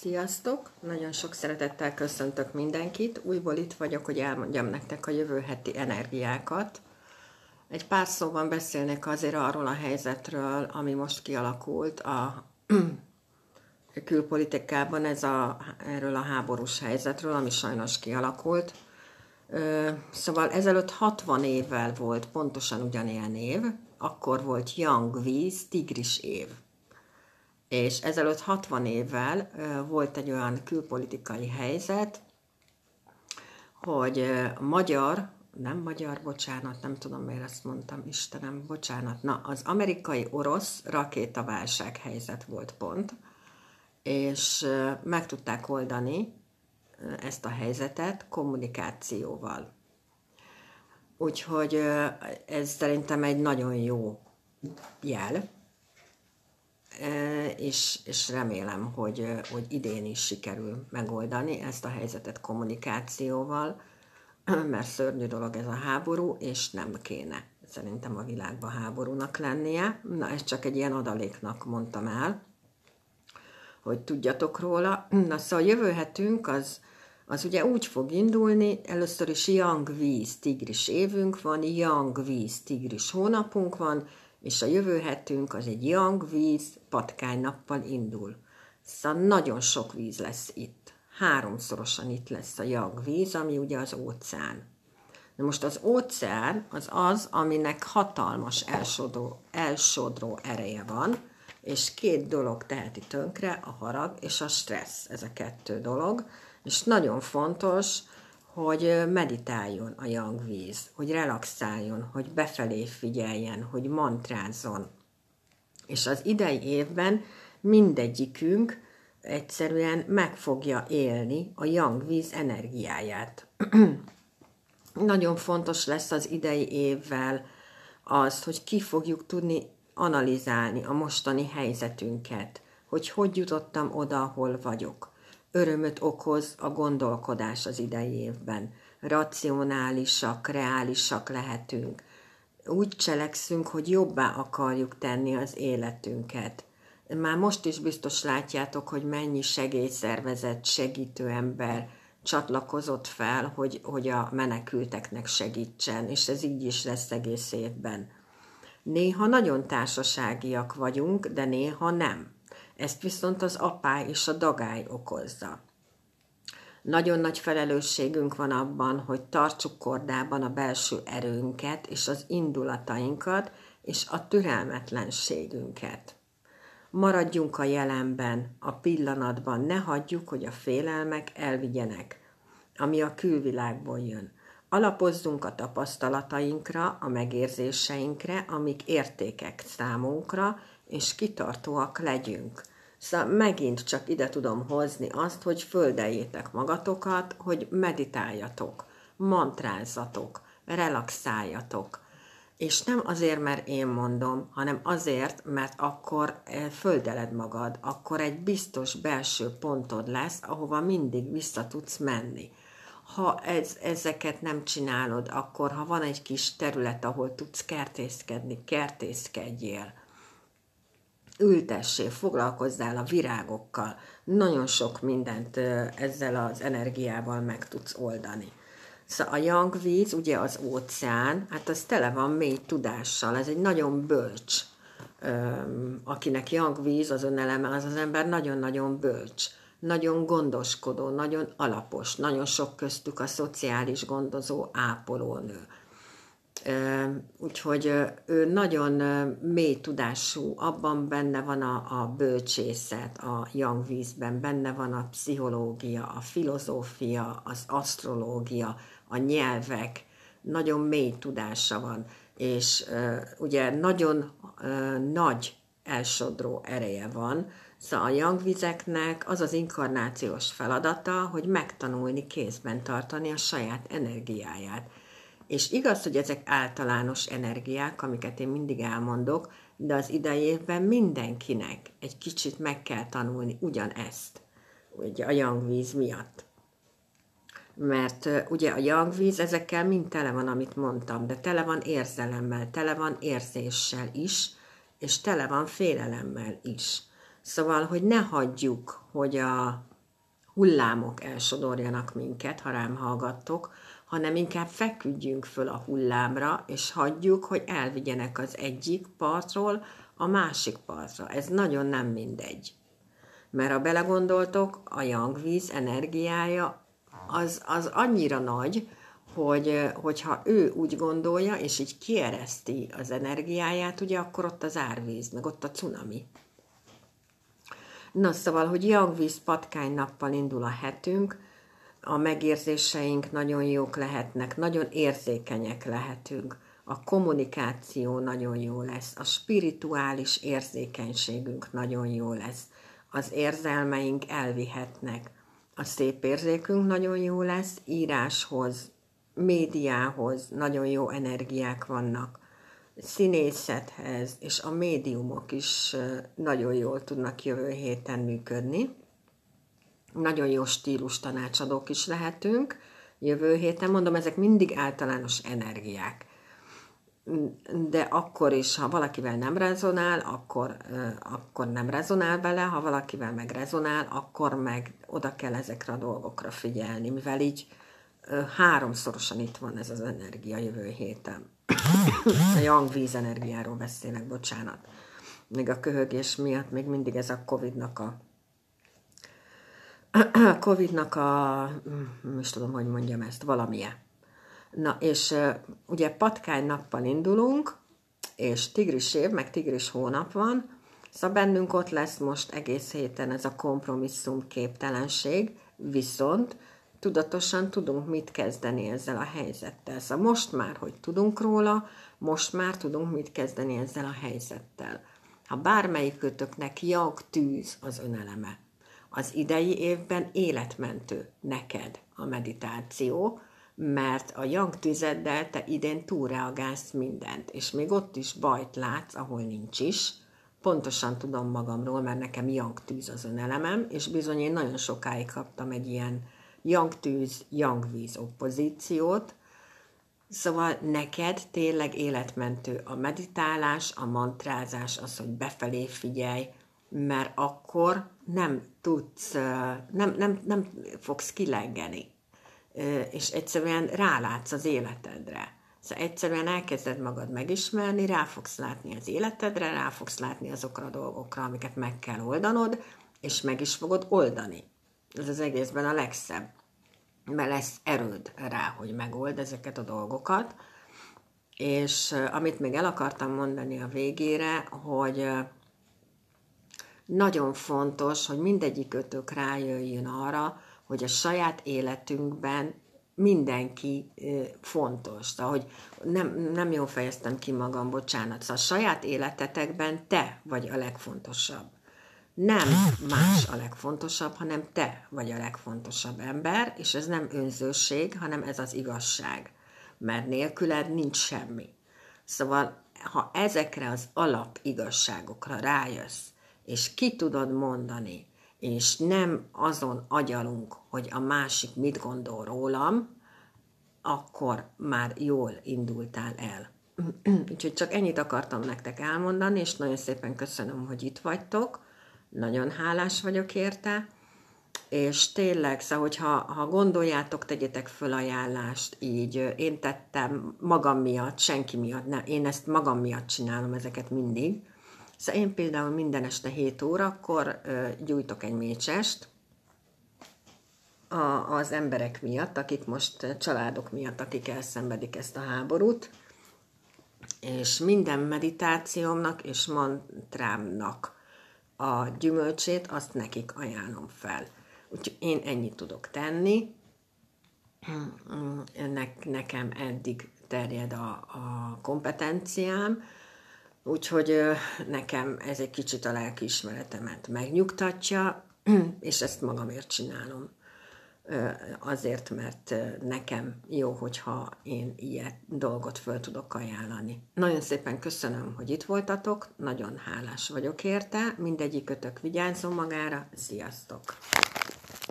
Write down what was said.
Sziasztok! Nagyon sok szeretettel köszöntök mindenkit. Újból itt vagyok, hogy elmondjam nektek a jövő heti energiákat. Egy pár szóban beszélnek azért arról a helyzetről, ami most kialakult a külpolitikában, ez a, erről a háborús helyzetről, ami sajnos kialakult. Szóval ezelőtt 60 évvel volt pontosan ugyanilyen év, akkor volt Young Víz, tigris év és ezelőtt 60 évvel volt egy olyan külpolitikai helyzet, hogy magyar, nem magyar, bocsánat, nem tudom miért ezt mondtam, Istenem, bocsánat, na, az amerikai-orosz rakétaválság helyzet volt pont, és meg tudták oldani ezt a helyzetet kommunikációval. Úgyhogy ez szerintem egy nagyon jó jel, és, és remélem, hogy, hogy idén is sikerül megoldani ezt a helyzetet kommunikációval, mert szörnyű dolog ez a háború, és nem kéne szerintem a világban háborúnak lennie. Na, ezt csak egy ilyen adaléknak mondtam el, hogy tudjatok róla. Na, szóval jövő hetünk az, az ugye úgy fog indulni, először is Young Víz tigris évünk van, Young Víz tigris hónapunk van, és a jövő hetünk az egy young víz nappal indul. Szóval nagyon sok víz lesz itt. Háromszorosan itt lesz a young víz, ami ugye az óceán. Na most az óceán az az, aminek hatalmas elsodró, elsodró ereje van, és két dolog teheti tönkre, a harag és a stressz, ez a kettő dolog, és nagyon fontos, hogy meditáljon a yang víz, hogy relaxáljon, hogy befelé figyeljen, hogy mantrázzon. És az idei évben mindegyikünk egyszerűen meg fogja élni a yang víz energiáját. Nagyon fontos lesz az idei évvel az, hogy ki fogjuk tudni analizálni a mostani helyzetünket, hogy hogy jutottam oda, ahol vagyok örömöt okoz a gondolkodás az idei évben. Racionálisak, reálisak lehetünk. Úgy cselekszünk, hogy jobbá akarjuk tenni az életünket. Már most is biztos látjátok, hogy mennyi segélyszervezet, segítő ember csatlakozott fel, hogy, hogy a menekülteknek segítsen, és ez így is lesz egész évben. Néha nagyon társaságiak vagyunk, de néha nem ezt viszont az apály és a dagály okozza. Nagyon nagy felelősségünk van abban, hogy tartsuk kordában a belső erőnket és az indulatainkat és a türelmetlenségünket. Maradjunk a jelenben, a pillanatban, ne hagyjuk, hogy a félelmek elvigyenek, ami a külvilágból jön. Alapozzunk a tapasztalatainkra, a megérzéseinkre, amik értékek számunkra, és kitartóak legyünk. Szóval megint csak ide tudom hozni azt, hogy földeljétek magatokat, hogy meditáljatok, mantrázzatok, relaxáljatok. És nem azért, mert én mondom, hanem azért, mert akkor eh, földeled magad, akkor egy biztos belső pontod lesz, ahova mindig vissza tudsz menni. Ha ez, ezeket nem csinálod, akkor ha van egy kis terület, ahol tudsz kertészkedni, kertészkedjél ültessél, foglalkozzál a virágokkal, nagyon sok mindent ezzel az energiával meg tudsz oldani. Szóval a yang víz, ugye az óceán, hát az tele van mély tudással, ez egy nagyon bölcs. Akinek yang víz az öneleme, az az ember nagyon-nagyon bölcs, nagyon gondoskodó, nagyon alapos, nagyon sok köztük a szociális gondozó ápolónő Úgyhogy ő nagyon mély tudású, abban benne van a, a bölcsészet, a young vízben, benne van a pszichológia, a filozófia, az asztrológia, a nyelvek, nagyon mély tudása van, és ugye nagyon nagy elsodró ereje van, Szóval a young vizeknek az az inkarnációs feladata, hogy megtanulni kézben tartani a saját energiáját. És igaz, hogy ezek általános energiák, amiket én mindig elmondok, de az idei évben mindenkinek egy kicsit meg kell tanulni ugyanezt, ugye a jangvíz miatt. Mert ugye a jangvíz ezekkel mind tele van, amit mondtam, de tele van érzelemmel, tele van érzéssel is, és tele van félelemmel is. Szóval, hogy ne hagyjuk, hogy a hullámok elsodorjanak minket, ha rám hallgattok, hanem inkább feküdjünk föl a hullámra, és hagyjuk, hogy elvigyenek az egyik partról a másik partra. Ez nagyon nem mindegy. Mert ha belegondoltok, a jangvíz energiája az, az annyira nagy, hogy, hogyha ő úgy gondolja, és így kiereszti az energiáját, ugye akkor ott az árvíz, meg ott a cunami. Na szóval, hogy jangvíz patkány nappal indul a hetünk, a megérzéseink nagyon jók lehetnek, nagyon érzékenyek lehetünk, a kommunikáció nagyon jó lesz, a spirituális érzékenységünk nagyon jó lesz, az érzelmeink elvihetnek, a szép érzékünk nagyon jó lesz, íráshoz, médiához nagyon jó energiák vannak, színészethez, és a médiumok is nagyon jól tudnak jövő héten működni. Nagyon jó stílus tanácsadók is lehetünk jövő héten. Mondom, ezek mindig általános energiák. De akkor is, ha valakivel nem rezonál, akkor, akkor nem rezonál bele, ha valakivel meg rezonál, akkor meg oda kell ezekre a dolgokra figyelni, mivel így háromszorosan itt van ez az energia jövő héten. A yang víz energiáról beszélek, bocsánat. Még a köhögés miatt még mindig ez a Covid-nak a Covid-nak a, hm, is tudom, hogy mondjam ezt, valamilyen. Na, és ugye patkány nappal indulunk, és tigris év, meg tigris hónap van, szóval bennünk ott lesz most egész héten ez a kompromisszum képtelenség, viszont tudatosan tudunk mit kezdeni ezzel a helyzettel. Szóval most már, hogy tudunk róla, most már tudunk mit kezdeni ezzel a helyzettel. Ha bármelyikötöknek jag tűz az öneleme, az idei évben életmentő neked a meditáció, mert a yang tüzeddel te idén túlreagálsz mindent, és még ott is bajt látsz, ahol nincs is. Pontosan tudom magamról, mert nekem yang tűz az önelemem, és bizony én nagyon sokáig kaptam egy ilyen yang tűz, yang víz oppozíciót, Szóval neked tényleg életmentő a meditálás, a mantrázás, az, hogy befelé figyelj, mert akkor nem tudsz, nem, nem, nem fogsz kilengeni, és egyszerűen rálátsz az életedre. Szóval egyszerűen elkezded magad megismerni, rá fogsz látni az életedre, rá fogsz látni azokra a dolgokra, amiket meg kell oldanod, és meg is fogod oldani. Ez az egészben a legszebb mert lesz erőd rá, hogy megold ezeket a dolgokat. És amit még el akartam mondani a végére, hogy nagyon fontos, hogy mindegyik ötök rájöjjön arra, hogy a saját életünkben mindenki fontos. Szóval, hogy nem, nem jól fejeztem ki magam, bocsánat. Szóval a saját életetekben te vagy a legfontosabb nem más a legfontosabb, hanem te vagy a legfontosabb ember, és ez nem önzőség, hanem ez az igazság. Mert nélküled nincs semmi. Szóval, ha ezekre az alap igazságokra rájössz, és ki tudod mondani, és nem azon agyalunk, hogy a másik mit gondol rólam, akkor már jól indultál el. Úgyhogy csak ennyit akartam nektek elmondani, és nagyon szépen köszönöm, hogy itt vagytok nagyon hálás vagyok érte, és tényleg, szóval, hogyha ha gondoljátok, tegyetek föl ajánlást, így én tettem magam miatt, senki miatt, ne, én ezt magam miatt csinálom ezeket mindig. Szóval én például minden este 7 órakor gyújtok egy mécsest, az emberek miatt, akik most családok miatt, akik elszenvedik ezt a háborút, és minden meditációmnak és mantrámnak a gyümölcsét, azt nekik ajánlom fel. Úgyhogy én ennyit tudok tenni. Ennek nekem eddig terjed a, a kompetenciám, úgyhogy nekem ez egy kicsit a lelkiismeretemet megnyugtatja, és ezt magamért csinálom azért, mert nekem jó, hogyha én ilyen dolgot föl tudok ajánlani. Nagyon szépen köszönöm, hogy itt voltatok, nagyon hálás vagyok érte, mindegyik kötök vigyázzon magára, sziasztok!